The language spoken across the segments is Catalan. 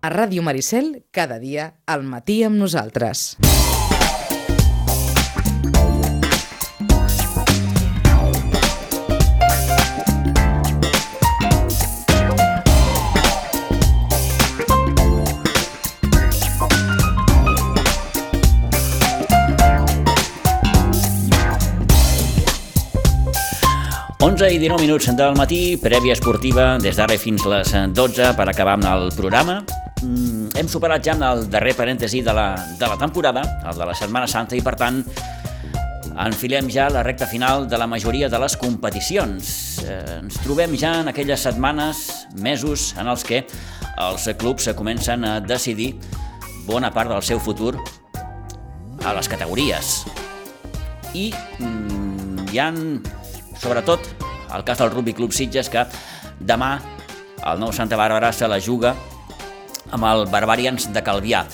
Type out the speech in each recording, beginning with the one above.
a Ràdio Maricel, cada dia al matí amb nosaltres. I 19 minuts del matí, prèvia esportiva, des d'ara fins les 12 per acabar amb el programa. Mm, hem superat ja el darrer parèntesi de la, de la temporada, el de la Setmana Santa, i per tant enfilem ja la recta final de la majoria de les competicions. Eh, ens trobem ja en aquelles setmanes, mesos, en els que els clubs comencen a decidir bona part del seu futur a les categories. I mm, hi han, sobretot, el cas del Rugby Club Sitges, que demà el nou Santa Bàrbara se la juga amb el Barbarians de Calvià.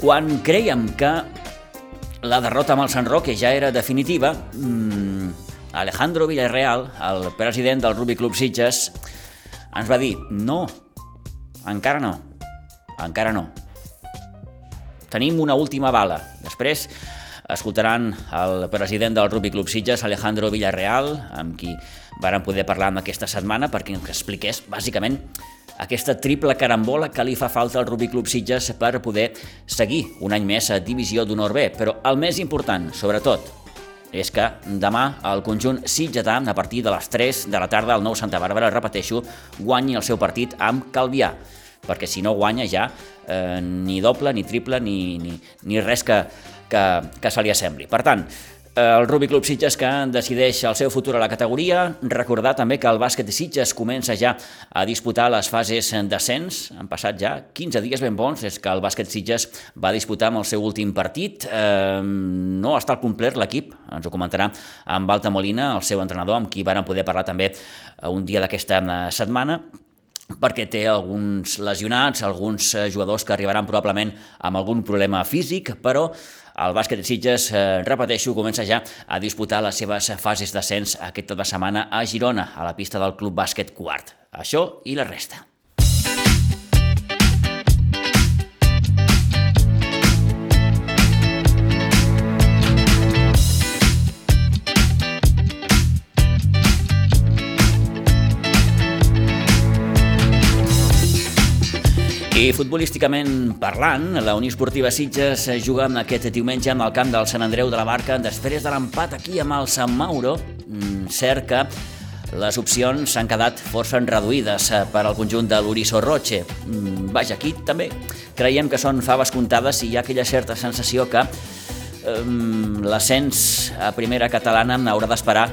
Quan creiem que la derrota amb el Sant Roque ja era definitiva, mmm, Alejandro Villarreal, el president del Rugby Club Sitges, ens va dir no, encara no, encara no. Tenim una última bala. Després escoltaran el president del Rugby Club Sitges, Alejandro Villarreal, amb qui varen poder parlar en aquesta setmana perquè ens expliqués, bàsicament, aquesta triple carambola que li fa falta al Rugby Club Sitges per poder seguir un any més a Divisió d'Honor B. Però el més important, sobretot, és que demà el conjunt sitgetà, a partir de les 3 de la tarda, al nou Santa Bàrbara, repeteixo, guanyi el seu partit amb Calvià perquè si no guanya ja eh, ni doble, ni triple, ni, ni, ni res que, que, que se li assembli. Per tant, el Rugby Club Sitges que decideix el seu futur a la categoria. Recordar també que el bàsquet de Sitges comença ja a disputar les fases d'ascens. Han passat ja 15 dies ben bons des que el bàsquet Sitges va disputar amb el seu últim partit. Eh, no està al complet l'equip, ens ho comentarà amb Balta Molina, el seu entrenador, amb qui varen poder parlar també un dia d'aquesta setmana perquè té alguns lesionats, alguns jugadors que arribaran probablement amb algun problema físic, però el bàsquet de Sitges, eh, repeteixo, comença ja a disputar les seves fases d'ascens aquesta de setmana a Girona, a la pista del Club Bàsquet Quart. Això i la resta. I futbolísticament parlant, la Unió Esportiva Sitges juga amb aquest diumenge amb el camp del Sant Andreu de la Barca després de l'empat aquí amb el Sant Mauro. Mm, cert que les opcions s'han quedat força reduïdes eh, per al conjunt de l'Uriso Roche. Mm, vaja, aquí també creiem que són faves comptades i hi ha aquella certa sensació que um, l'ascens a primera catalana haurà d'esperar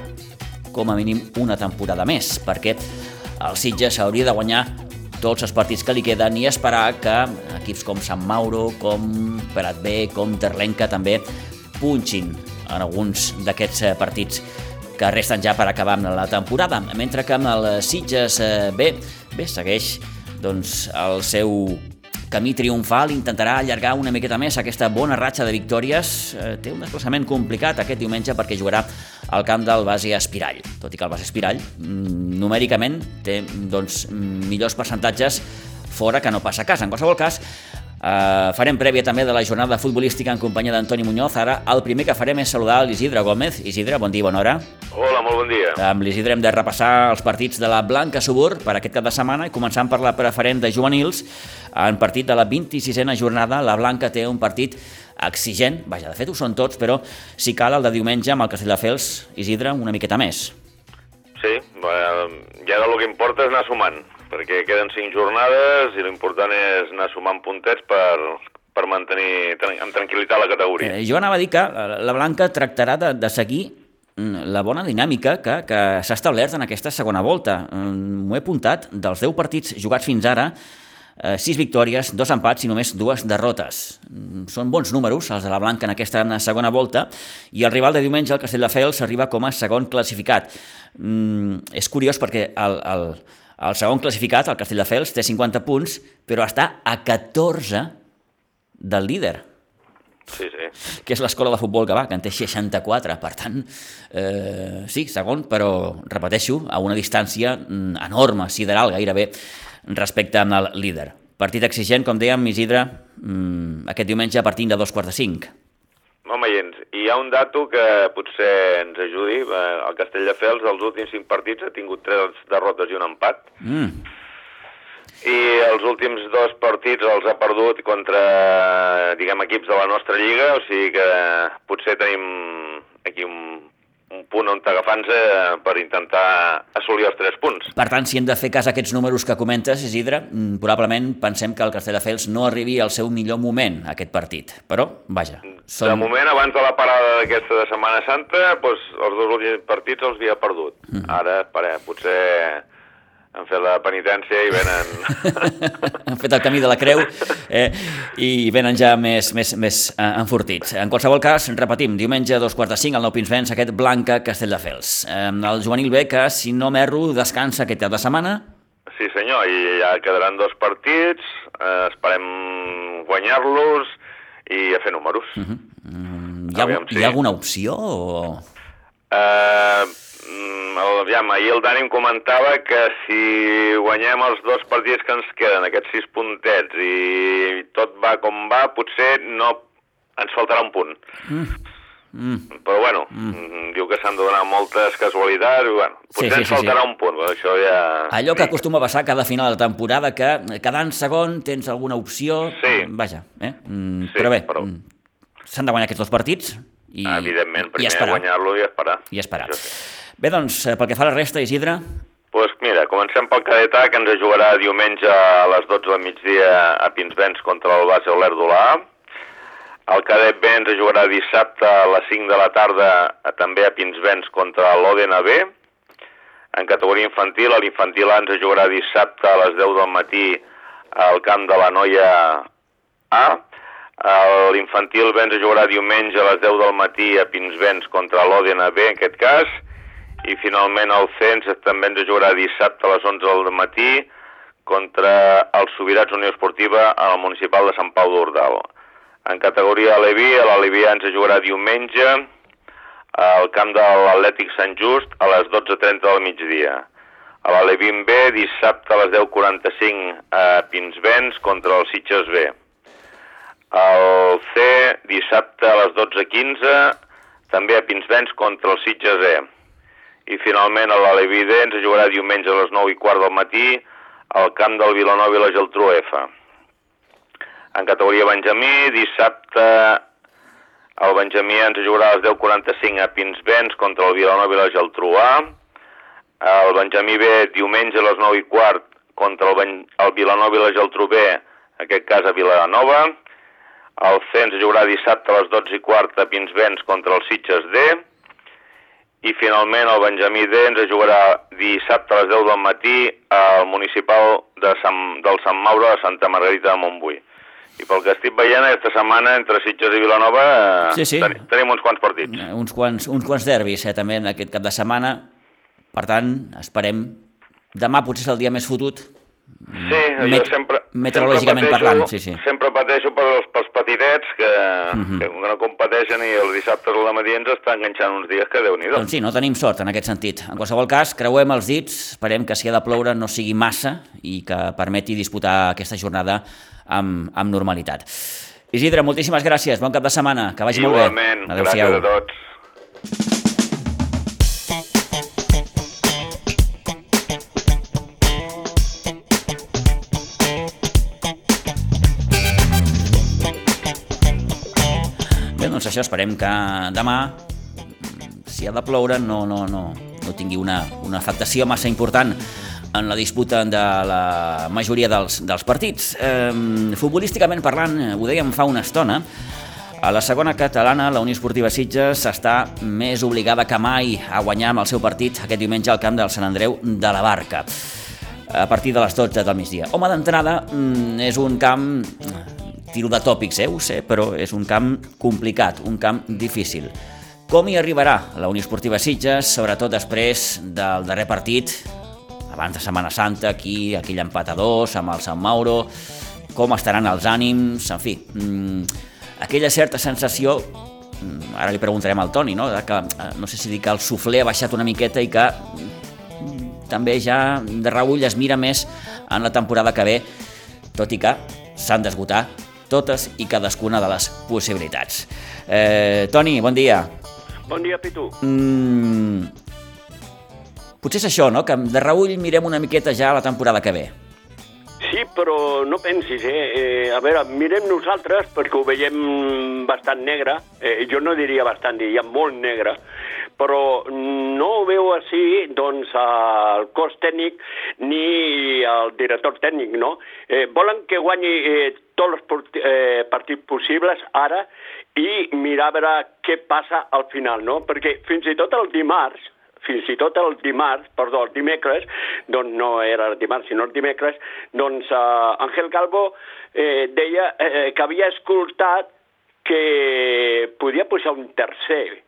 com a mínim una temporada més, perquè el Sitges hauria de guanyar tots els partits que li queden i esperar que equips com Sant Mauro, com Prat B, com Terlenca també punxin en alguns d'aquests eh, partits que resten ja per acabar amb la temporada, mentre que amb el Sitges eh, B, bé, segueix doncs, el seu camí triomfal, intentarà allargar una miqueta més aquesta bona ratxa de victòries. Eh, té un desplaçament complicat aquest diumenge perquè jugarà al camp del base Espirall. Tot i que el base Espirall, mm, numèricament, té doncs, millors percentatges fora que no passa a casa. En qualsevol cas, Uh, farem prèvia també de la jornada futbolística en companyia d'Antoni Muñoz. Ara el primer que farem és saludar l'Isidre Gómez. Isidre, bon dia, bona hora. Hola, molt bon dia. Amb l'Isidre hem de repassar els partits de la Blanca Subur per aquest cap de setmana i començant per la preferent de juvenils. En partit de la 26a jornada, la Blanca té un partit exigent, vaja, de fet ho són tots, però si cal el de diumenge amb el Castelldefels, Isidre, una miqueta més. Sí, ja del que importa és anar sumant perquè queden cinc jornades i l'important és anar sumant puntets per, per mantenir amb tranquil·litat la categoria. Eh, jo anava a dir que la Blanca tractarà de, de seguir mm, la bona dinàmica que, que s'ha establert en aquesta segona volta. Mm, m'ho he apuntat, dels 10 partits jugats fins ara, eh, 6 victòries, 2 empats i només dues derrotes. Mm, són bons números, els de la Blanca, en aquesta segona volta, i el rival de diumenge, el Castelldefels, arriba com a segon classificat. Mm, és curiós perquè el, el, el segon classificat, el Castelldefels, té 50 punts, però està a 14 del líder. Sí, sí. Que és l'escola de futbol que va, que en té 64. Per tant, eh, sí, segon, però, repeteixo, a una distància mm, enorme, sideral gairebé, respecte al líder. Partit exigent, com dèiem, Isidre, mm, aquest diumenge a partir de dos quarts de cinc. Home, i ens, hi ha un dato que potser ens ajudi. Eh, El Castelldefels, els últims cinc partits, ha tingut tres derrotes i un empat. Mm. I els últims dos partits els ha perdut contra, diguem, equips de la nostra lliga, o sigui que potser tenim aquí un, un punt on agafar-nos per intentar assolir els tres punts. Per tant, si hem de fer cas a aquests números que comentes, Isidre, mm, probablement pensem que el Castelldefels no arribi al seu millor moment, aquest partit. Però, vaja, De moment, abans de la parada d'aquesta de Setmana Santa, doncs, els dos últims partits els havia perdut. Ara, pare, potser han fet la penitència i venen... han fet el camí de la creu eh, i venen ja més, més, més eh, enfortits. En qualsevol cas, repetim, diumenge a dos quarts de cinc al Nou Pinsbens, aquest Blanca Castelldefels. Eh, el juvenil B, que si no m'erro, descansa aquest cap de setmana. Sí, senyor, i ja quedaran dos partits, eh, esperem guanyar-los i a fer números. Uh -huh. Mm, hi, ha, Aviam, sí. hi ha alguna opció? O... Eh, el, aviam, ahir el Dani em comentava que si guanyem els dos partits que ens queden, aquests sis puntets, i tot va com va, potser no ens faltarà un punt. Mm. Mm. Però bueno, mm. diu que s'han de donar moltes casualitats i bueno, potser sí, sí, ens faltarà sí, sí. un punt, però això ja... Allò que acostuma a passar cada final de temporada, que quedant segon tens alguna opció... Sí. Vaja, eh? Mm, Sí, però bé, però- mm, s'han de guanyar aquests dos partits i, Evidentment, primer guanyar-lo i esperar. I esperar. Això sí. Bé, doncs, eh, pel que fa a la resta, Isidre, pues mira, comencem pel cadet A, que ens jugarà diumenge a les 12 del migdia a Pinsbens contra el base Olerdolà. El cadet B ens jugarà dissabte a les 5 de la tarda també a Pinsbens contra l'Odena B. En categoria infantil, l'infantil A ens jugarà dissabte a les 10 del matí al camp de la Noia A. L'infantil B ens jugarà diumenge a les 10 del matí a Pinsbens contra l'Odena B, en aquest cas. I finalment el Cens també ens jugarà dissabte a les 11 del matí contra els Sobirats Unió Esportiva al municipal de Sant Pau d'Ordal. En categoria Aleví, a l'Aleví ens jugarà diumenge al camp de l'Atlètic Sant Just a les 12.30 del migdia. A l'Alevin B, dissabte a les 10.45 a Pinsbens contra el Sitges B. El C, dissabte a les 12.15, també a Pinsbens contra el Sitges E. I finalment a l'Aleví D ens jugarà diumenge a les 9 i quart del matí al camp del Vilanova i la Geltrú F. En categoria Benjamí, dissabte el Benjamí ens jugarà a les 10.45 a Pinsbens contra el Vilanova i la Geltrú A. El Benjamí B, diumenge a les 9 i quart contra el, ben... el Vilanova i la Geltrú B, en aquest cas a Vilanova. El C ens jugarà dissabte a les 12 i quart a Pinsbens contra el Sitges D. I finalment el Benjamí D ens jugarà dissabte a les 10 del matí al municipal de Sant, del Sant Mauro de Santa Margarita de Montbui. I pel que estic veient, aquesta setmana entre Sitges i Vilanova eh, Sí, sí. ten tenim uns quants partits. eh, uns quants, uns quants derbis eh, també en aquest cap de setmana. Per tant, esperem... Demà potser és el dia més fotut, Sí, jo Met- sempre... meteorològicament sempre parlant, sí, sí. Sempre pateixo pels, pels petitets que, Mhm. que no competeixen i els dissabtes al matí ens està enganxant uns dies que déu-n'hi-do. Doncs sí, no tenim sort en aquest sentit. En qualsevol cas, creuem els dits, esperem que si ha de ploure no sigui massa i que permeti disputar aquesta jornada amb, amb normalitat. Isidre, moltíssimes gràcies, bon cap de setmana, que vagi Igualment, molt bé. gràcies a tots. Doncs això, esperem que demà, si ha de ploure, no, no, no, no tingui una, una afectació massa important en la disputa de la majoria dels, dels partits. Eh, futbolísticament parlant, ho dèiem fa una estona, a la segona catalana, la Unió Esportiva Sitges està més obligada que mai a guanyar amb el seu partit aquest diumenge al camp del Sant Andreu de la Barca a partir de les 12 del migdia. Home d'entrada mm, és un camp tiro de tòpics, eh, ho sé, però és un camp complicat, un camp difícil. Com hi arribarà la Unió Esportiva Sitges, sobretot després del darrer partit, abans de Setmana Santa, aquí, aquell empat a dos, amb el Sant Mauro, com estaran els ànims, en fi, mm, aquella certa sensació, mm, ara li preguntarem al Toni, no?, que, eh, no sé si dir que el suflé ha baixat una miqueta i que mm, també ja de reull es mira més en la temporada que ve tot i que s'han d'esgotar totes i cadascuna de les possibilitats. Eh, Toni, bon dia. Bon dia, Pitu. Mm, potser és això, no?, que de reull mirem una miqueta ja la temporada que ve. Sí, però no pensis, eh? eh a veure, mirem nosaltres, perquè ho veiem bastant negre, eh, jo no diria bastant, diria molt negre, però no ho veu així doncs, el cos tècnic ni el director tècnic, no? Eh, volen que guanyi eh, tots els eh, partits possibles ara i mirar a veure què passa al final, no? Perquè fins i tot el dimarts, fins i tot el dimarts, perdó, el dimecres, doncs no era el dimarts, sinó el dimecres, doncs uh, Ángel Calvo eh, deia eh, que havia escoltat que podia posar un tercer,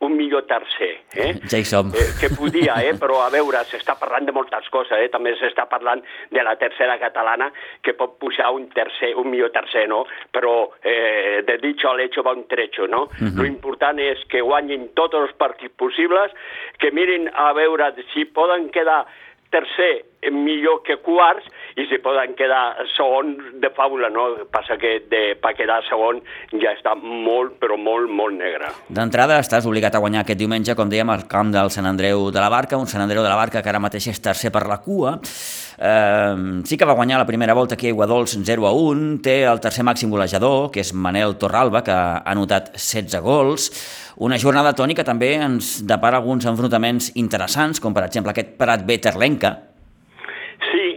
un millor tercer. Eh? Ja hi som. Eh, que podia, eh? però a veure, s'està parlant de moltes coses, eh? també s'està parlant de la tercera catalana, que pot pujar un tercer, un millor tercer, no? Però eh, de dicho al hecho va un trecho, no? Uh -huh. Lo important és que guanyin tots els partits possibles, que mirin a veure si poden quedar tercer millor que quarts i si poden quedar segon de faula, no? Passa que de, per quedar segon ja està molt, però molt, molt negre. D'entrada estàs obligat a guanyar aquest diumenge, com dèiem, al camp del Sant Andreu de la Barca, un Sant Andreu de la Barca que ara mateix és tercer per la cua. Eh, sí que va guanyar la primera volta aquí a Iguadols 0 a 1, té el tercer màxim golejador, que és Manel Torralba, que ha anotat 16 gols, una jornada tònica també ens depara alguns enfrontaments interessants, com per exemple aquest Prat B Terlenca,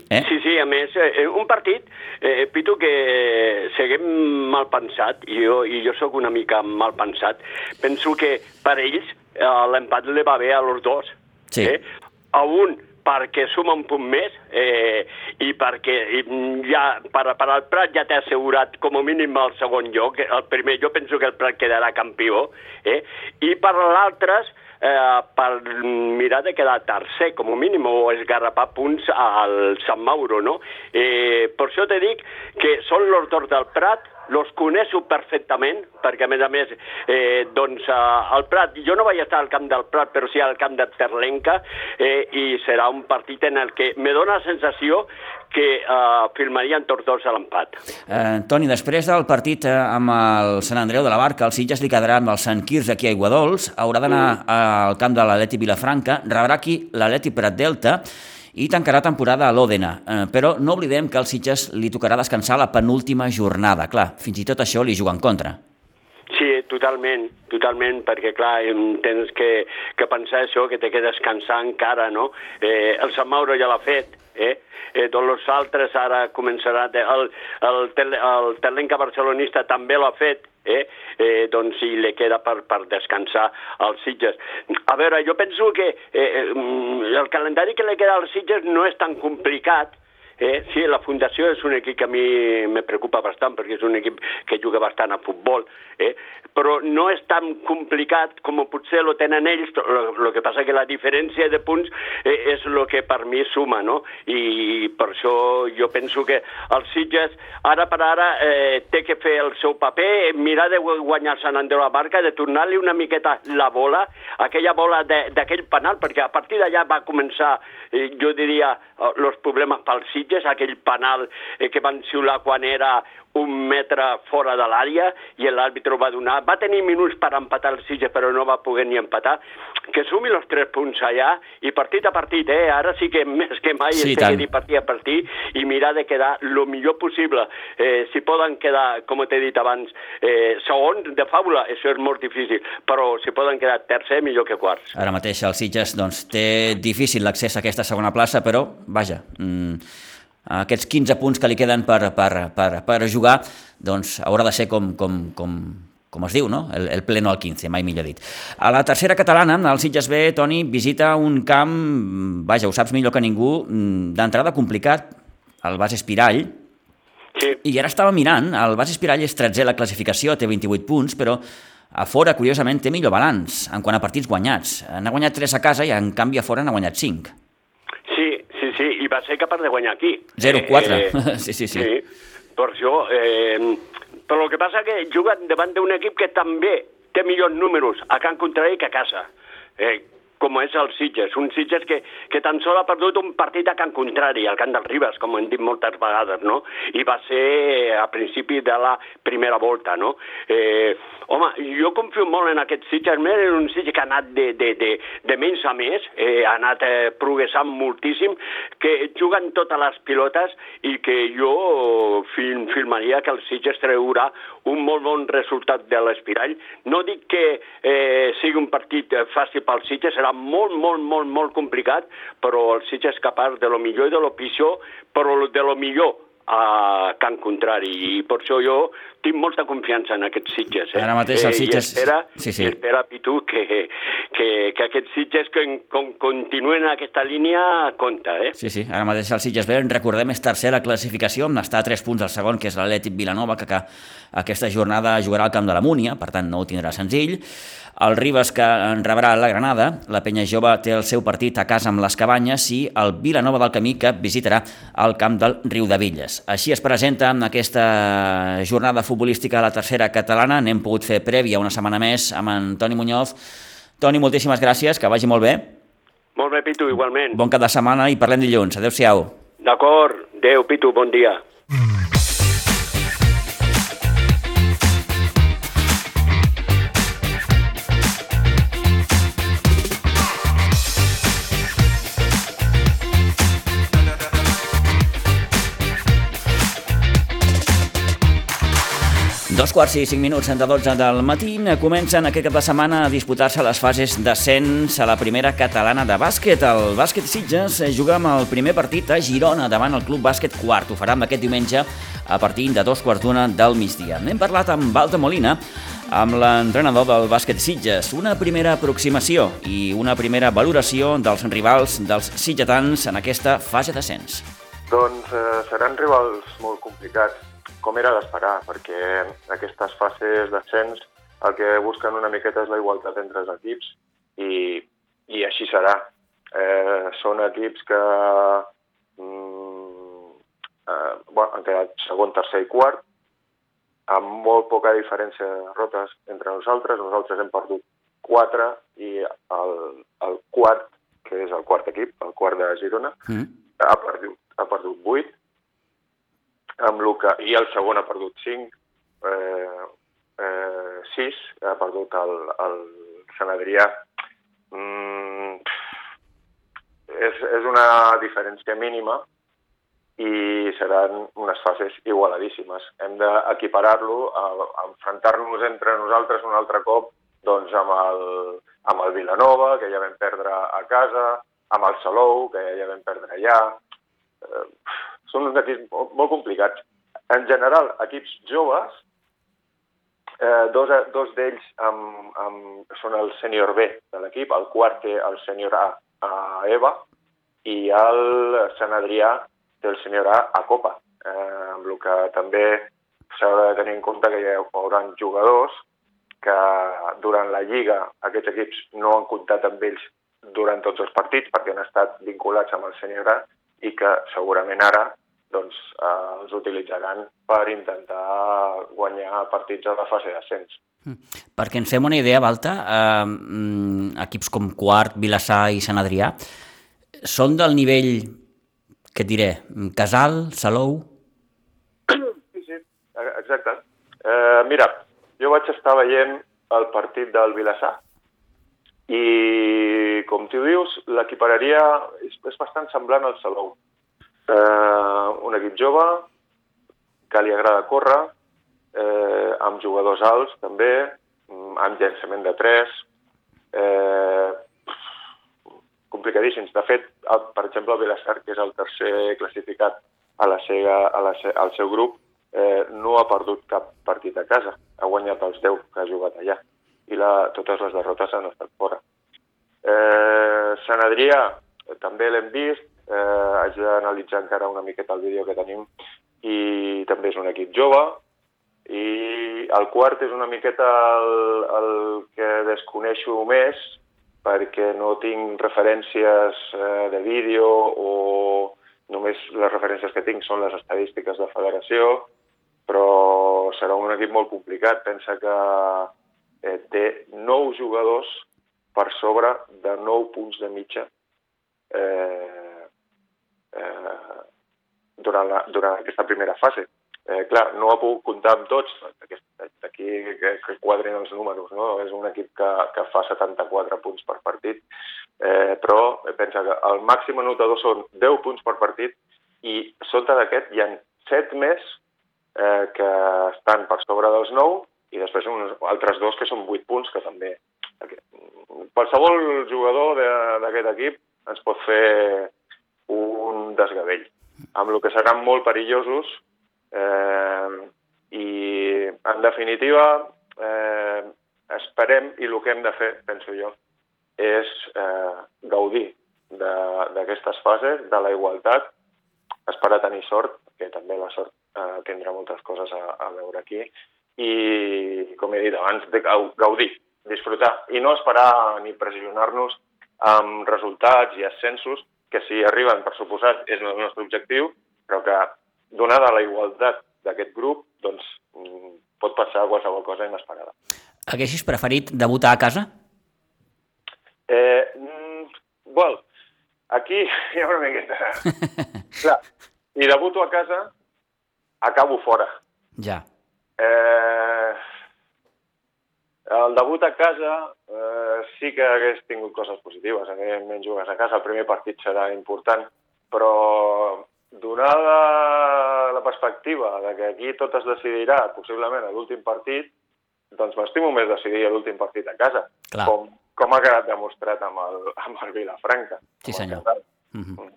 Eh? Sí, sí, a més, eh, un partit, eh, Pitu, que seguim mal pensat, i jo, i jo sóc una mica mal pensat. Penso que per ells eh, l'empat li va bé a los dos. Sí. Eh? A un perquè suma un punt més eh, i perquè ja, per, per al Prat ja t'ha assegurat com a mínim el segon lloc, el primer jo penso que el Prat quedarà campió, eh? i per l'altres eh, per mirar de quedar tercer, com a mínim, o esgarrapar punts al Sant Mauro, no? Eh, per això te dic que són els dos del Prat, los coneixo perfectament, perquè a més a més, eh, doncs, eh, el Prat, jo no vaig estar al camp del Prat, però sí al camp de Terlenca, eh, i serà un partit en el que me dóna la sensació que eh, firmarien tots dos a l'empat. Eh, Toni, després del partit eh, amb el Sant Andreu de la Barca, el Sitges li quedarà amb el Sant Quirze aquí a Iguadols, haurà d'anar mm. al camp de l'Atleti Vilafranca, rebrà aquí l'Atleti Prat Delta, i tancarà temporada a l'Òdena. Eh, però no oblidem que al Sitges li tocarà descansar la penúltima jornada. Clar, fins i tot això li juga en contra. Sí, totalment, totalment, perquè clar, tens que, que pensar això, que té que descansar encara, no? Eh, el Sant Mauro ja l'ha fet, eh? eh, tots els altres ara començarà... El, el, el, el Terlenca barcelonista també l'ha fet, eh? eh, doncs si li queda per, per descansar als Sitges. A veure, jo penso que eh, eh el calendari que li queda als Sitges no és tan complicat, Eh, sí, la Fundació és un equip que a mi me preocupa bastant perquè és un equip que juga bastant a futbol, eh? però no és tan complicat com potser lo tenen ells, el que passa que la diferència de punts eh, és el que per mi suma, no? I per això jo penso que els Sitges ara per ara eh, té que fer el seu paper, mirar de guanyar Sant Andreu la Barca, de tornar-li una miqueta la bola, aquella bola d'aquell penal, perquè a partir d'allà va començar, eh, jo diria, els problemes pels Sitges, Sitges, aquell penal eh, que van xiular quan era un metre fora de l'àrea i l'àrbitre va donar. Va tenir minuts per empatar el Sitges, però no va poder ni empatar. Que sumi els tres punts allà i partit a partit, eh? Ara sí que més que mai sí, es té que dir partit a partit i mirar de quedar el millor possible. Eh, si poden quedar, com t'he dit abans, eh, segons de fàbula, això és molt difícil, però si poden quedar tercer, millor que quarts. Ara mateix el Sitges doncs, té difícil l'accés a aquesta segona plaça, però, vaja... Mm aquests 15 punts que li queden per, per, per, per jugar, doncs haurà de ser com, com, com, com es diu, no? El, el pleno al 15, mai millor dit. A la tercera catalana, el Sitges B, Toni, visita un camp, vaja, ho saps millor que ningú, d'entrada complicat, el Bas Espirall, sí. i ara estava mirant, el Bas Espirall és 13 la classificació, té 28 punts, però a fora, curiosament, té millor balanç en quant a partits guanyats. N'ha guanyat 3 a casa i, en canvi, a fora n'ha guanyat 5 va ser capaç de guanyar aquí. 0-4, eh, sí, sí, sí. Sí, per això... Eh, però el que passa que juga davant d'un equip que també té millors números a Can Contrari que a casa. Eh, com és el Sitges. Un Sitges que, que tan sol ha perdut un partit a Can Contrari, al Camp del Ribes, com hem dit moltes vegades, no? I va ser a principi de la primera volta, no? Eh, home, jo confio molt en aquest Sitges, més en un Sitges que ha anat de, de, de, de menys a més, eh, ha anat eh, progressant moltíssim, que juguen totes les pilotes i que jo film, filmaria que el Sitges treurà un molt bon resultat de l'Espirall. No dic que eh, sigui un partit fàcil pel Sitges, serà molt, molt, molt, molt complicat, però el Sitges és capaç de lo millor i de lo pitjor, però de lo millor a Can Contrari i per això jo tinc molta confiança en aquests Sitges. Eh? Ara mateix els Sitges... I espera, sí, sí. espera Pitu, que, que, que aquests Sitges que con, continuen en aquesta línia compta. Eh? Sí, sí, ara mateix el Sitges B, recordem, és tercer a la classificació, està a 3 punts al segon, que és l'Atlètic Vilanova, que, que aquesta jornada jugarà al camp de la Múnia, per tant no ho tindrà senzill. El Ribes, que en rebrà la Granada, la Penya Jove té el seu partit a casa amb les Cabanyes i el Vilanova del Camí, que visitarà el camp del Riu de Villes. Així es presenta en aquesta jornada futbolística a la tercera catalana. N'hem pogut fer prèvia una setmana més amb en Toni Muñoz. Toni, moltíssimes gràcies, que vagi molt bé. Molt bé, Pitu, igualment. Bon cap de setmana i parlem dilluns. Adéu-siau. D'acord. Adéu, Pitu, bon dia. Dos quarts i cinc minuts de 12 del matí comencen aquest cap de setmana a disputar-se les fases d'ascens a la primera catalana de bàsquet. El bàsquet Sitges juga amb el primer partit a Girona davant el Club Bàsquet Quart. Ho farà aquest diumenge a partir de dos quarts d'una del migdia. N'hem parlat amb Balta Molina, amb l'entrenador del bàsquet Sitges. Una primera aproximació i una primera valoració dels rivals dels sitgetans en aquesta fase d'ascens. Doncs eh, seran rivals molt complicats com era d'esperar, perquè aquestes fases d'ascens el que busquen una miqueta és la igualtat entre els equips i, i així serà. Eh, són equips que mm, eh, bueno, han quedat segon, tercer i quart, amb molt poca diferència de rotes entre nosaltres. Nosaltres hem perdut quatre i el, el quart, que és el quart equip, el quart de Girona, mm. ha perdut, ha perdut vuit amb el que, i el segon ha perdut 5, eh, eh, 6, ha perdut el, el Sant Adrià. Mm, és, és una diferència mínima i seran unes fases igualadíssimes. Hem d'equiparar-lo, enfrontar-nos entre nosaltres un altre cop doncs, amb, el, amb el Vilanova, que ja vam perdre a casa, amb el Salou, que ja vam perdre allà. Eh, són uns equips molt, complicats. En general, equips joves, eh, dos, dos d'ells amb, amb, són el sènior B de l'equip, el quart té el sènior A a EVA i el Sant Adrià té el sènior A a Copa, eh, amb el que també s'ha de tenir en compte que hi haurà jugadors que durant la Lliga aquests equips no han comptat amb ells durant tots els partits perquè han estat vinculats amb el sènior A i que segurament ara doncs, eh, els utilitzaran per intentar guanyar partits a la fase d'ascens. Mm. Perquè ens fem una idea, Balta, eh, mm, equips com Quart, Vilassar i Sant Adrià són del nivell, què et diré, Casal, Salou? Sí, sí, exacte. Eh, mira, jo vaig estar veient el partit del Vilassar i, com tu dius, l'equipararia és, és bastant semblant al Salou eh, un equip jove que li agrada córrer, eh, amb jugadors alts també, mm, amb llançament de 3, eh, complicadíssims. De fet, el, per exemple, el Vilassar, que és el tercer classificat a la seva, a la, al seu grup, eh, no ha perdut cap partit a casa. Ha guanyat els 10 que ha jugat allà. I la, totes les derrotes han estat fora. Eh, Sant Adrià, també l'hem vist, d'analitzar encara una miqueta el vídeo que tenim. I també és un equip jove. I el quart és una miqueta el, el que desconeixo més perquè no tinc referències eh, de vídeo o només les referències que tinc són les estadístiques de federació, però serà un equip molt complicat. Pensa que eh, té nou jugadors per sobre de 9 punts de mitja eh, eh, durant, durant aquesta primera fase. Eh, clar, no ha pogut comptar amb tots, d'aquí que, que quadrin els números, no? És un equip que, que fa 74 punts per partit, eh, però pensa que el màxim anotador són 10 punts per partit i sota d'aquest hi ha 7 més eh, que estan per sobre dels 9 i després uns altres dos que són 8 punts que també... Qualsevol jugador d'aquest equip ens pot fer un desgavell, amb el que seran molt perillosos Eh, I, en definitiva, eh, esperem, i el que hem de fer, penso jo, és eh, gaudir d'aquestes fases, de la igualtat, esperar tenir sort, que també la sort eh, tindrà moltes coses a, a veure aquí, i, com he dit abans, de gaudir, disfrutar, i no esperar ni pressionar-nos amb resultats i ascensos, que si arriben, per suposat, és el nostre objectiu, però que donada la igualtat d'aquest grup, doncs mm, pot passar qualsevol cosa inesperada. Haguessis preferit debutar a casa? Eh, mm, well, aquí hi ha una miqueta... Clar, si debuto a casa, acabo fora. Ja. Eh, el debut a casa eh, sí que hagués tingut coses positives. Evidentment jugues a casa, el primer partit serà important, però donada la perspectiva de que aquí tot es decidirà possiblement a l'últim partit, doncs m'estimo més decidir l'últim partit a casa, Clar. com, com ha quedat demostrat amb el, amb el Vilafranca. Sí, senyor. Mm -hmm.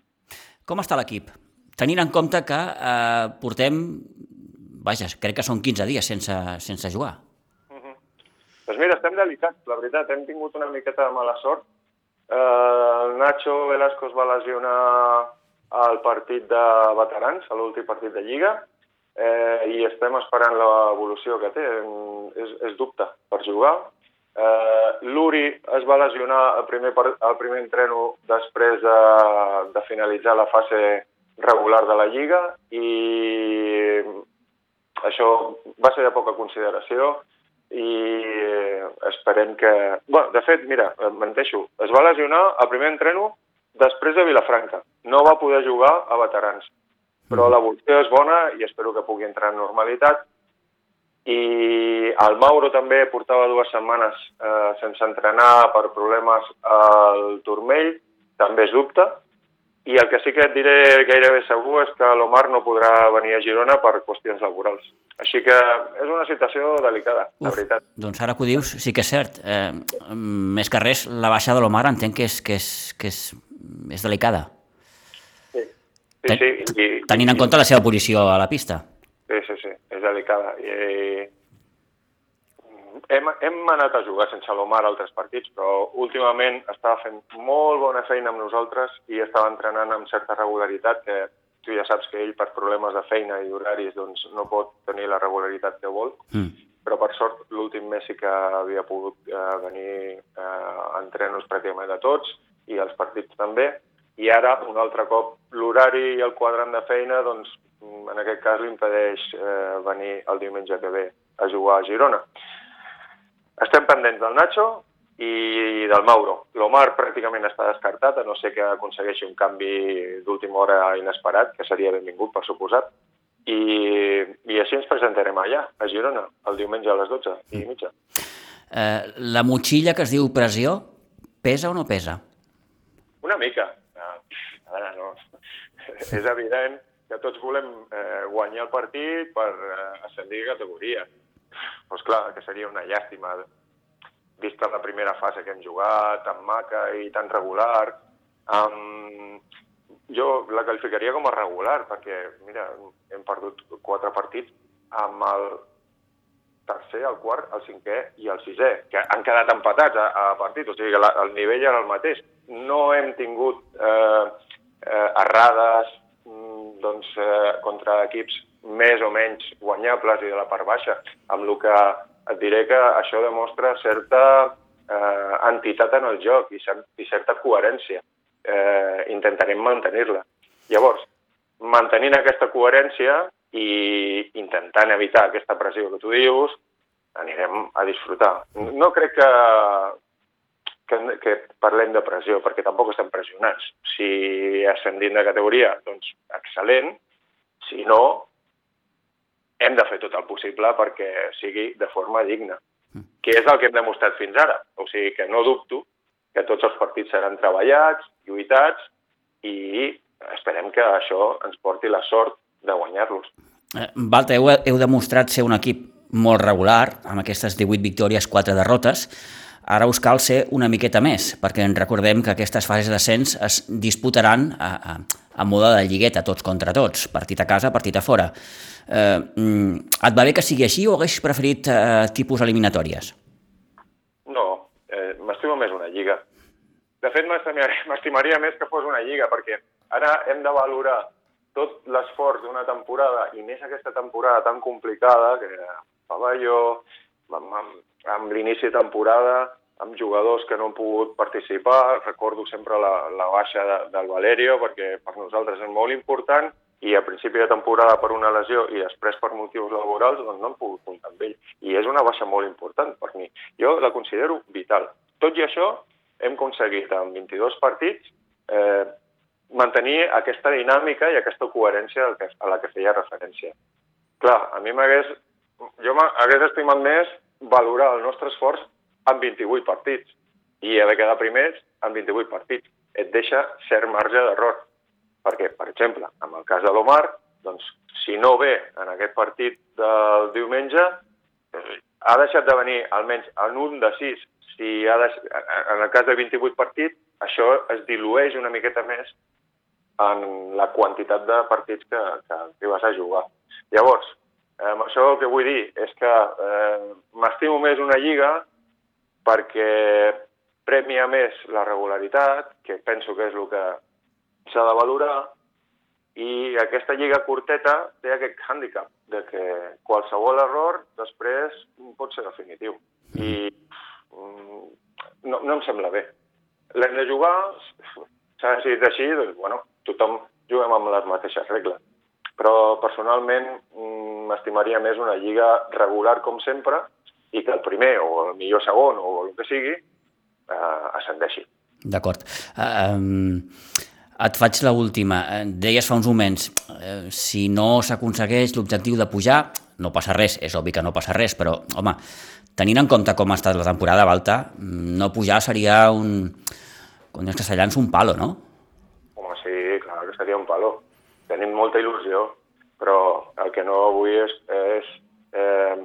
Com està l'equip? Tenint en compte que eh, portem, vaja, crec que són 15 dies sense, sense jugar. Doncs mira, estem delicats, la veritat, hem tingut una miqueta de mala sort. Eh, Nacho Velasco es va lesionar al partit de veterans, a l'últim partit de Lliga, eh, i estem esperant l'evolució que té. És, és dubte per jugar. Eh, L'Uri es va lesionar al primer, al primer entreno després de, de finalitzar la fase regular de la Lliga i això va ser de poca consideració i esperem que... Bueno, de fet, mira, menteixo, es va lesionar al primer entreno després de Vilafranca. No va poder jugar a veterans, però mm. l'evolució és bona i espero que pugui entrar en normalitat. I el Mauro també portava dues setmanes eh, sense entrenar per problemes al turmell, també és dubte. I el que sí que et diré gairebé segur és que l'Omar no podrà venir a Girona per qüestions laborals. Així que és una situació delicada, Uf, la veritat. Doncs ara que ho dius, sí que és cert. Eh, més que res, la baixa de l'Omar entenc que és, que és, que és és delicada. Sí, sí, sí. I, Tenint en compte la seva posició a la pista. Sí, sí, sí, és delicada. I, hem, hem anat a jugar sense l'Omar altres partits, però últimament estava fent molt bona feina amb nosaltres i estava entrenant amb certa regularitat que tu ja saps que ell per problemes de feina i horaris doncs, no pot tenir la regularitat que vol, mm. però per sort l'últim mes sí que havia pogut eh, venir eh, a entrenos pràcticament de tots, i els partits també, i ara, un altre cop, l'horari i el quadrant de feina, doncs, en aquest cas li impedeix eh, venir el diumenge que ve a jugar a Girona. Estem pendents del Nacho i del Mauro. L'Omar pràcticament està descartat, a no ser que aconsegueixi un canvi d'última hora inesperat, que seria benvingut, per suposat, i, i així ens presentarem allà, a Girona, el diumenge a les 12 i mitja. Eh, la motxilla que es diu pressió, pesa o no pesa? Una mica. A veure, no. És evident que tots volem eh, guanyar el partit per eh, ascendir categoria. Doncs clar, que seria una llàstima, vista la primera fase que hem jugat, tan maca i tan regular. Um, jo la qualificaria com a regular, perquè, mira, hem perdut quatre partits amb el tercer, el quart, el cinquè i el sisè, que han quedat empatats a, a partit, o sigui que la, el nivell era el mateix. No hem tingut eh, eh, errades mm, doncs, eh, contra equips més o menys guanyables i de la part baixa, amb el que et diré que això demostra certa eh, entitat en el joc i, i certa coherència. Eh, intentarem mantenir-la. Llavors, mantenint aquesta coherència, i intentant evitar aquesta pressió que tu dius, anirem a disfrutar. No crec que que, que parlem de pressió, perquè tampoc estem pressionats. Si ascendim de categoria, doncs excel·lent. Si no, hem de fer tot el possible perquè sigui de forma digna, que és el que hem demostrat fins ara. O sigui que no dubto que tots els partits seran treballats, lluitats, i esperem que això ens porti la sort de guanyar-los. Eh, Balta, heu, heu demostrat ser un equip molt regular, amb aquestes 18 victòries, 4 derrotes. Ara us cal ser una miqueta més, perquè recordem que aquestes fases d'ascens es disputaran a, a, a mode de lligueta, tots contra tots, partit a casa, partit a fora. Eh, mm, et va bé que sigui així o hagués preferit eh, tipus eliminatòries? No, eh, m'estimo més una lliga. De fet, m'estimaria més que fos una lliga, perquè ara hem de valorar tot l'esforç d'una temporada, i més aquesta temporada tan complicada, que pavelló, amb, amb, amb l'inici de temporada, amb jugadors que no han pogut participar, recordo sempre la, la baixa de, del Valerio, perquè per nosaltres és molt important, i a principi de temporada per una lesió i després per motius laborals doncs no han pogut comptar amb ell. I és una baixa molt important per mi. Jo la considero vital. Tot i això, hem aconseguit en 22 partits eh, mantenir aquesta dinàmica i aquesta coherència a la que feia referència. Clar, a mi m'hagués... Jo m'hagués estimat més valorar el nostre esforç en 28 partits i haver quedat primers en 28 partits. Et deixa cert marge d'error. Perquè, per exemple, en el cas de l'Omar, doncs, si no ve en aquest partit del diumenge, eh, ha deixat de venir almenys en un de sis. Si ha de, en el cas de 28 partits, això es dilueix una miqueta més en la quantitat de partits que, que, que vas a jugar. Llavors, eh, això el que vull dir és que eh, m'estimo més una lliga perquè premia més la regularitat, que penso que és el que s'ha de valorar, i aquesta lliga curteta té aquest hàndicap de que qualsevol error després pot ser definitiu. I mm, no, no em sembla bé. L'hem de jugar, s'ha decidit així, doncs, bueno, tothom juguem amb les mateixes regles. Però personalment mm, m'estimaria més una lliga regular com sempre i que el primer o el millor segon o el que sigui eh, ascendeixi. D'acord. Um, et faig l última. Deies fa uns moments, eh, si no s'aconsegueix l'objectiu de pujar, no passa res, és obvi que no passa res, però, home, tenint en compte com ha estat la temporada, Balta, no pujar seria un... Com els castellans, un palo, no? Home, sí, clar que seria un palo. Tenim molta il·lusió, però el que no vull és, és eh,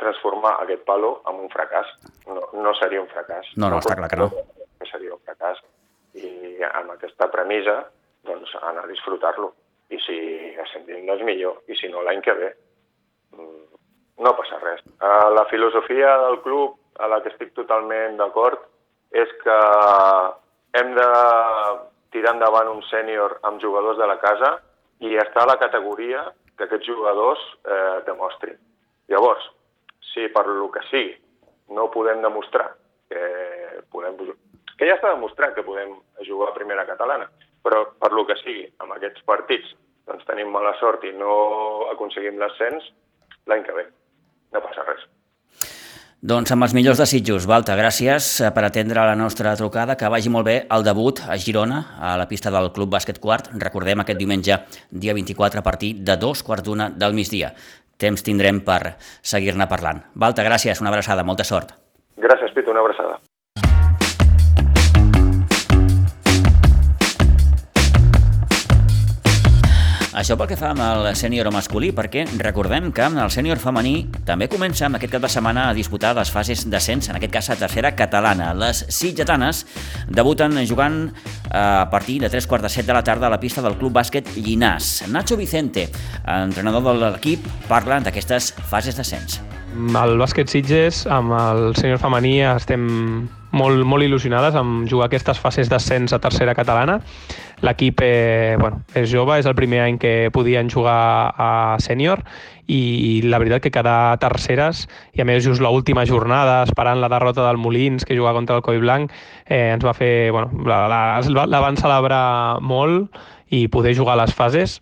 transformar aquest palo en un fracàs. No, no seria un fracàs. No, no, està clar que no. Que seria un fracàs. I amb aquesta premissa, doncs, anar a disfrutar-lo. I si ascendim, doncs millor. I si no, l'any que ve, mm, no passa res. Uh, la filosofia del club, a la que estic totalment d'acord, és que hem de tirar endavant un sènior amb jugadors de la casa i estar a la categoria que aquests jugadors eh, demostrin. Llavors, per lo que sigui no podem demostrar que podem que ja està demostrat que podem jugar a primera catalana, però per lo que sigui, amb aquests partits doncs tenim mala sort i no aconseguim l'ascens, l'any que ve. No passa res. Doncs amb els millors desitjos, Balta, gràcies per atendre la nostra trucada, que vagi molt bé el debut a Girona, a la pista del Club Bàsquet Quart. Recordem aquest diumenge, dia 24, a partir de dos quarts d'una del migdia temps tindrem per seguir-ne parlant. Balta, gràcies, una abraçada, molta sort. Gràcies, Pitu, una abraçada. Això pel que fa amb el sènior masculí, perquè recordem que el sènior femení també comença amb aquest cap de setmana a disputar les fases d'ascens, en aquest cas a tercera catalana. Les sitgetanes debuten jugant eh, a partir de 3 quarts de 7 de la tarda a la pista del Club Bàsquet Llinàs. Nacho Vicente, entrenador de l'equip, parla d'aquestes fases d'ascens. El bàsquet Sitges, amb el sènior femení, estem molt, molt il·lusionades amb jugar aquestes fases d'ascens a tercera catalana. L'equip eh, bueno, és jove, és el primer any que podien jugar a sènior i la veritat que quedar terceres i a més just l'última jornada esperant la derrota del Molins que juga contra el Coi Blanc eh, ens va fer, bueno, la, la, la van celebrar molt i poder jugar a les fases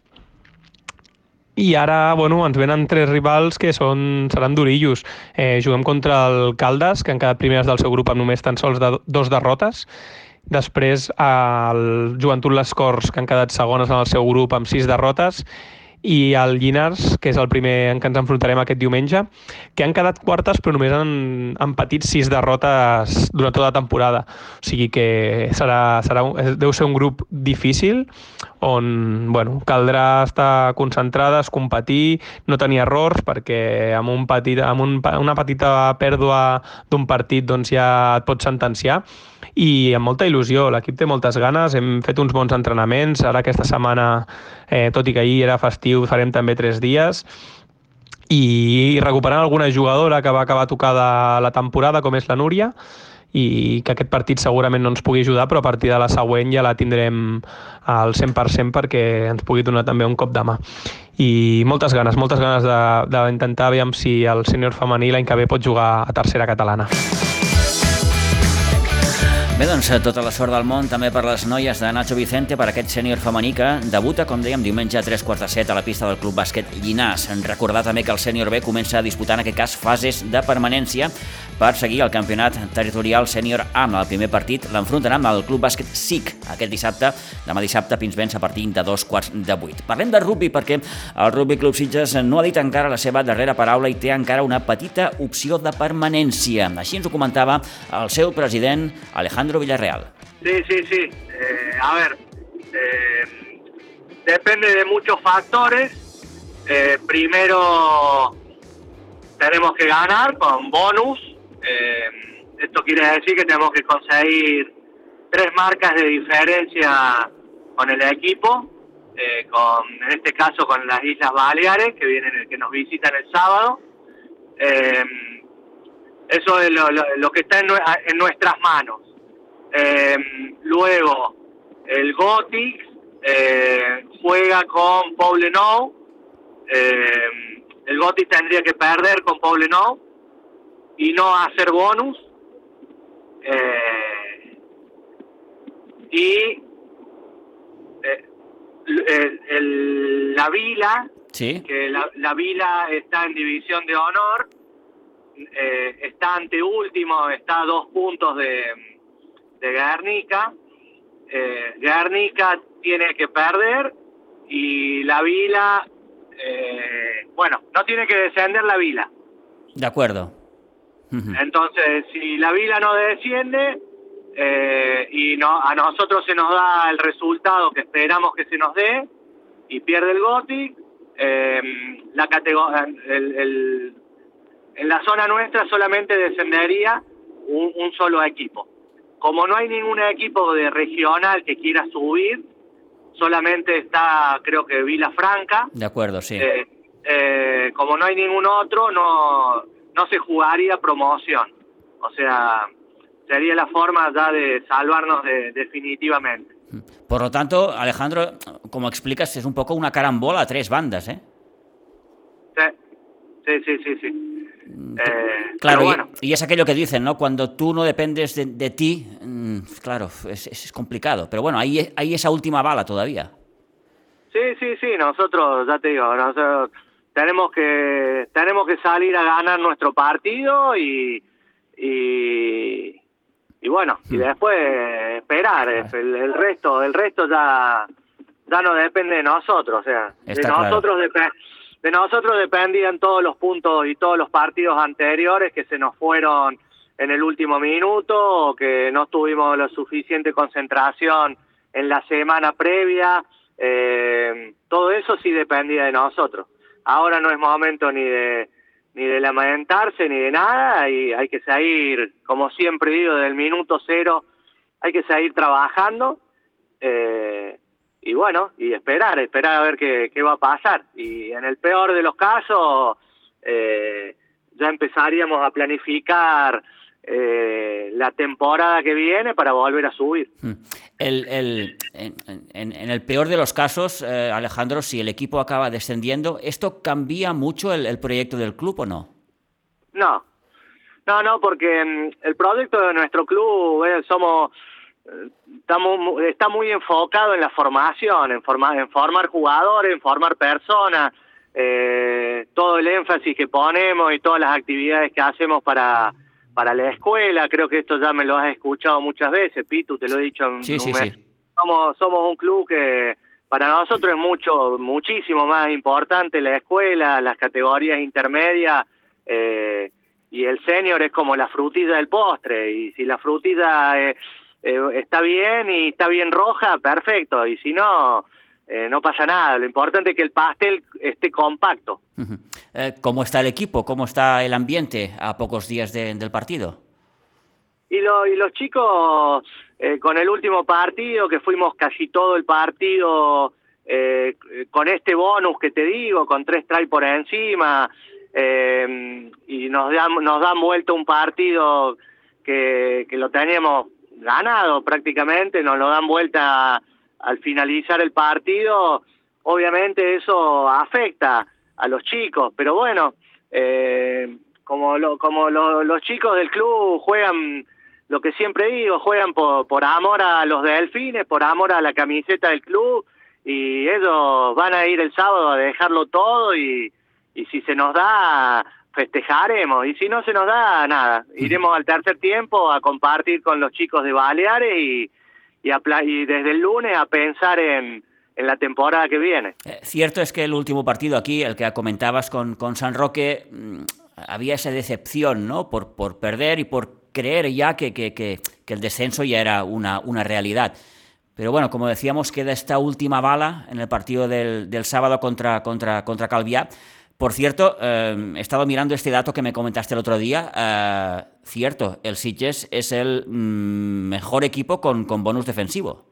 i ara bueno, ens venen tres rivals que són, seran durillos. Eh, juguem contra el Caldes, que han quedat primers del seu grup amb només tan sols de, dos derrotes, després el Joventut Les Corts, que han quedat segones en el seu grup amb sis derrotes, i el Llinars, que és el primer en què ens enfrontarem aquest diumenge, que han quedat quartes però només han, han patit sis derrotes durant tota la temporada. O sigui que serà, serà, deu ser un grup difícil on bueno, caldrà estar concentrades, competir, no tenir errors, perquè amb, un petit, amb un, una petita pèrdua d'un partit doncs ja et pots sentenciar i amb molta il·lusió. L'equip té moltes ganes, hem fet uns bons entrenaments, ara aquesta setmana, eh, tot i que ahir era festiu, farem també tres dies, i recuperant alguna jugadora que va acabar tocada la temporada, com és la Núria, i que aquest partit segurament no ens pugui ajudar, però a partir de la següent ja la tindrem al 100% perquè ens pugui donar també un cop de mà. I moltes ganes, moltes ganes d'intentar veure si el sènior femení l'any que ve pot jugar a tercera catalana. Bé, doncs eh, tota la sort del món també per les noies de Nacho Vicente, per aquest sènior femení que debuta, com dèiem, diumenge a 3 quarts de set a la pista del Club Bàsquet Llinàs. Recordar també que el sènior B comença a disputar en aquest cas fases de permanència per seguir el campionat territorial sènior A. Amb el primer partit l'enfrontarà amb el Club Bàsquet SIC aquest dissabte, demà dissabte Pinsbens a partir de dos quarts de vuit. Parlem de rugby perquè el Rugby Club Sitges no ha dit encara la seva darrera paraula i té encara una petita opció de permanència. Així ens ho comentava el seu president Alejandro Alejandro Villarreal. Sí, sí, sí. Eh, a ver, eh, depende de muchos factores. Eh, primero, tenemos que ganar con bonus. esto quiere decir que tenemos que conseguir tres marcas de diferencia con el equipo. con, en este caso con las Islas Baleares, que vienen, que nos visitan el sábado. eso es lo, que está en nuestras manos. Eh, luego, el Gothic eh, juega con Poblenou. Eh, el Gothic tendría que perder con Poblenou y no hacer bonus. Eh, y el, la Vila, que la, la, Vila está en división de honor, está ante último, está a dos puntos de de Guernica. Eh, Guernica tiene que perder y la Vila, eh, bueno, no tiene que descender la Vila. De acuerdo. Entonces, si la Vila no desciende eh, y no, a nosotros se nos da el resultado que esperamos que se nos dé y pierde el Gothic, eh, la categoría, el, en la zona nuestra solamente descendería un solo equipo. Como no hay ningún equipo de regional que quiera subir, solamente está, creo que Vila Franca. De acuerdo, sí. Eh, eh, como no hay ningún otro, no, no se jugaría promoción. O sea, sería la forma ya de salvarnos definitivamente. Por lo tanto, Alejandro, como explicas, es un poco una carambola a tres bandas, ¿eh? Sí, sí, sí, sí. Mm, eh, claro, y, es aquello que dicen, ¿no? Cuando tú no dependes de, ti, mm, claro, es, complicado. Pero bueno, hay, hay esa última bala todavía. Sí, sí, sí, nosotros, ya te digo, nosotros tenemos que, tenemos que salir a ganar nuestro partido y, y, bueno, y hmm. después esperar, el, resto, el resto ya, ya no depende de nosotros, o sea, de nosotros depende de nosotros dependían todos los puntos y todos los partidos anteriores que se nos fueron en el último minuto o que no tuvimos la suficiente concentración en la semana previa. Eh, todo eso sí dependía de nosotros. Ahora no es momento ni de ni de lamentarse ni de nada y hay que seguir, como siempre digo, desde el minuto cero hay que seguir trabajando. Eh, y bueno, y esperar, esperar a ver qué, qué, va a pasar. Y en el peor de los casos, eh, ya empezaríamos a planificar eh, la temporada que viene para volver a subir. Hmm. El, el, en, en, el peor de los casos, eh, Alejandro, si el equipo acaba descendiendo, ¿esto cambia mucho el, el proyecto del club o no? No, no, no, porque mm, el proyecto de nuestro club eh, somos estamos, está muy enfocado en la formación, en, formar, en formar jugadores, en formar personas. eh, todo el énfasis que ponemos y todas las actividades que hacemos para, para la escuela. Creo que esto ya me lo has escuchado muchas veces, Pitu, te lo he dicho. En sí, sí, sí. Somos, somos un club que para nosotros es mucho, muchísimo más importante la escuela, las categorías intermedias. Eh, y el senior es como la frutilla del postre y si la frutilla eh, eh, está bien y está bien roja, perfecto, y si no, eh, no pasa nada. Lo importante es que el pastel esté compacto. ¿Cómo está el equipo? ¿Cómo está el ambiente a pocos días del partido? Y, lo, y los chicos, con el último partido, que fuimos casi todo el partido con este bonus que te digo, con tres try por encima, eh, y nos dan, nos dan vuelta un partido que, que lo teníamos ganado prácticamente, nos lo dan vuelta al finalizar el partido, obviamente eso afecta a los chicos, pero bueno, eh, como, lo, como los chicos del club juegan, lo que siempre digo, juegan por, amor a los delfines, por amor a la camiseta del club, y ellos van a ir el sábado a dejarlo todo y si se nos da, festejaremos, y si no se nos da, nada, iremos al tercer tiempo a compartir con los chicos de Baleares y, y, y desde el lunes a pensar en, en la temporada que viene. Eh, cierto es que el último partido aquí, el que comentabas con, con San Roque, mm, había esa decepción, ¿no? Por, por perder y por creer ya que, que, que, que, el descenso ya era una, una realidad. Pero bueno, como decíamos, queda esta última bala en el partido del, del sábado contra, contra, contra Calviá. Por cierto, eh, he estado mirando este dato que me comentaste el otro día. Eh, cierto, el Sitges es el mm, mejor equipo con, con, bonus defensivo.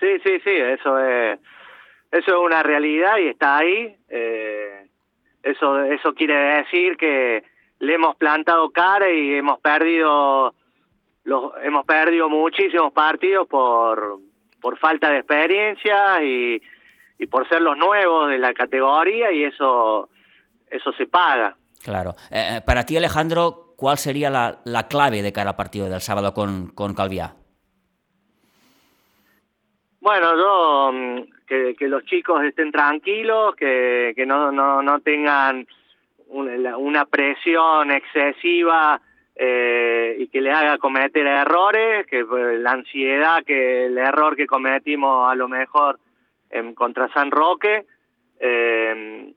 Sí, sí, sí, eso es, eso es una realidad y está ahí. Eh, eso, eso quiere decir que le hemos plantado cara y hemos perdido, los, hemos perdido muchísimos partidos por, por falta de experiencia y y por ser los nuevos de la categoría y eso, eso se paga. Claro. Eh, eh, para ti, Alejandro, ¿cuál sería la, la, clave de cara al partido del sábado con, con Calviá? Bueno, yo mm, que, que, los chicos estén tranquilos, que, que no, no, no tengan una, una presión excesiva eh, y que le haga cometer errores, que pues, la ansiedad, que el error que cometimos a lo mejor contra San Roque, eh,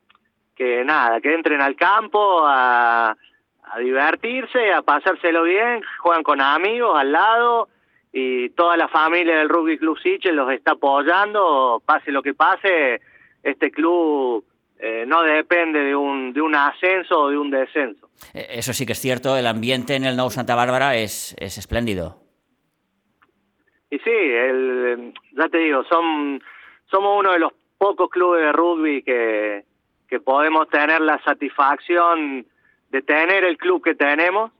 que nada, que entren al campo a, a divertirse, a pasárselo bien, juegan con amigos al lado y toda la familia del Rugby Club Siche los está apoyando, pase lo que pase, este club eh, no depende de un, de un ascenso o de un descenso. Eh, eso sí que es cierto, el ambiente en el Nou Santa Bárbara es, es espléndido. Y sí, el, ya te digo, son somos uno de los pocos clubes de rugby que, que podemos tener la satisfacción de tener el club que tenemos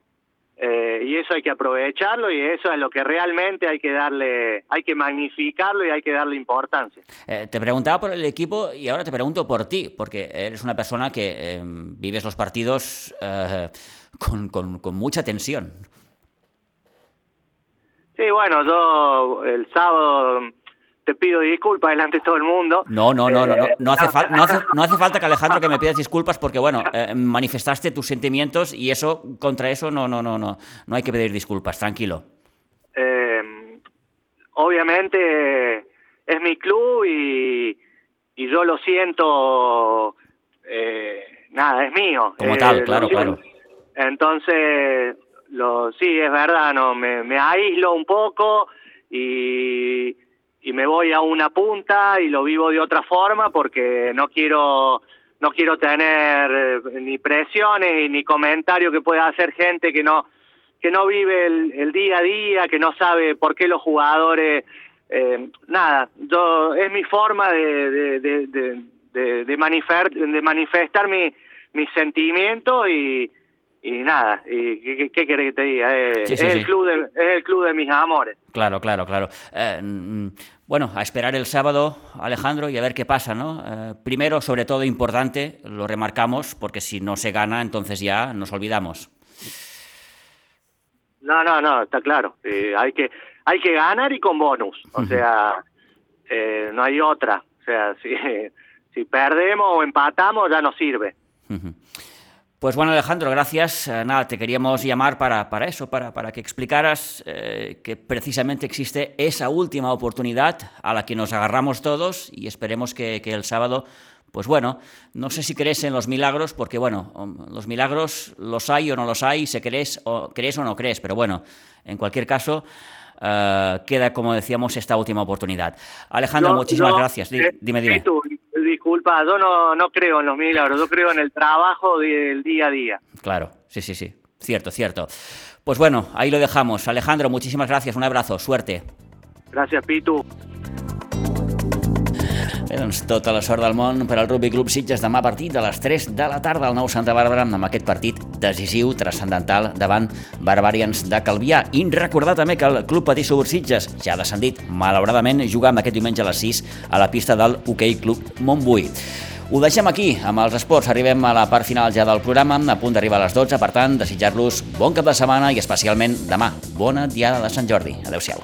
eh, y eso hay que aprovecharlo y eso es lo que realmente hay que darle, hay que magnificarlo y hay que darle importancia. Eh, te preguntaba por el equipo y ahora te pregunto por ti, porque eres una persona que eh, vives los partidos con, con, con mucha tensión. Sí, bueno, yo el sábado te pido disculpas delante de todo el mundo. No, no, no, no, no, no, hace, no, hace, no hace falta que Alejandro que me pidas disculpas porque, bueno, eh, manifestaste tus sentimientos y eso, contra eso no, no, no, no, no hay que pedir disculpas, tranquilo. Eh, obviamente es mi club y, y yo lo siento, eh, nada, es mío. Como tal, claro, claro. Entonces, lo, sí, es verdad, no, me, me aíslo un poco y y me voy a una punta y lo vivo de otra forma porque no quiero no quiero tener eh, ni presiones ni comentarios que pueda hacer gente que no que no vive el, el día a día que no sabe por qué los jugadores eh, nada yo es mi forma de de, de, de, manifestar, de manifestar mi mis sentimientos y y nada, y ¿qué, qué querés que te diga? Eh, sí, sí, es, el club de, es el club de mis amores. Claro, claro, claro. Eh, mm, bueno, a esperar el sábado, Alejandro, y a ver qué pasa, ¿no? Eh, primero, sobre todo importante, lo remarcamos, porque si no se gana, entonces ya nos olvidamos. No, no, no, está claro. Eh, hay que hay que ganar y con bonus. O sea, no hay otra. O sea, si, Si perdemos o empatamos ya no sirve. Pues bueno, Alejandro, gracias. Eh, nada, te queríamos llamar para, para eso, para, para que explicaras eh, que precisamente existe esa última oportunidad a la que nos agarramos todos y esperemos que, que el sábado pues bueno, no sé si crees en los milagros, porque bueno, los milagros los hay o no los hay, se crees o, crees o no crees, pero bueno, en cualquier caso, uh, queda, como decíamos, esta última oportunidad. Alejandro, no, muchísimas no, gracias. Eh, dime, dime. Tú, disculpa, yo no, no creo en los milagros, yo creo en el trabajo del día a día. Claro, sí, sí, sí, cierto, cierto. Pues bueno, ahí lo dejamos. Alejandro, muchísimas gracias, un abrazo, suerte. Gracias, Pitu. Bé, doncs tota la sort del món per al Rugby Club Sitges demà a les 3 de la tarda al nou Santa Bàrbara amb aquest partit decisiu, transcendental davant Barbarians de Calvià. I recordar també que el Club Patí Subur Sitges ja ha descendit, malauradament, jugar amb aquest diumenge a les 6 a la pista del Hockey Club Montbui. Ho deixem aquí, amb els esports. Arribem a la part final ja del programa, a punt d'arribar a les 12. Per tant, desitjar-los bon cap de setmana i especialment demà. Bona diada de Sant Jordi. Adéu-siau.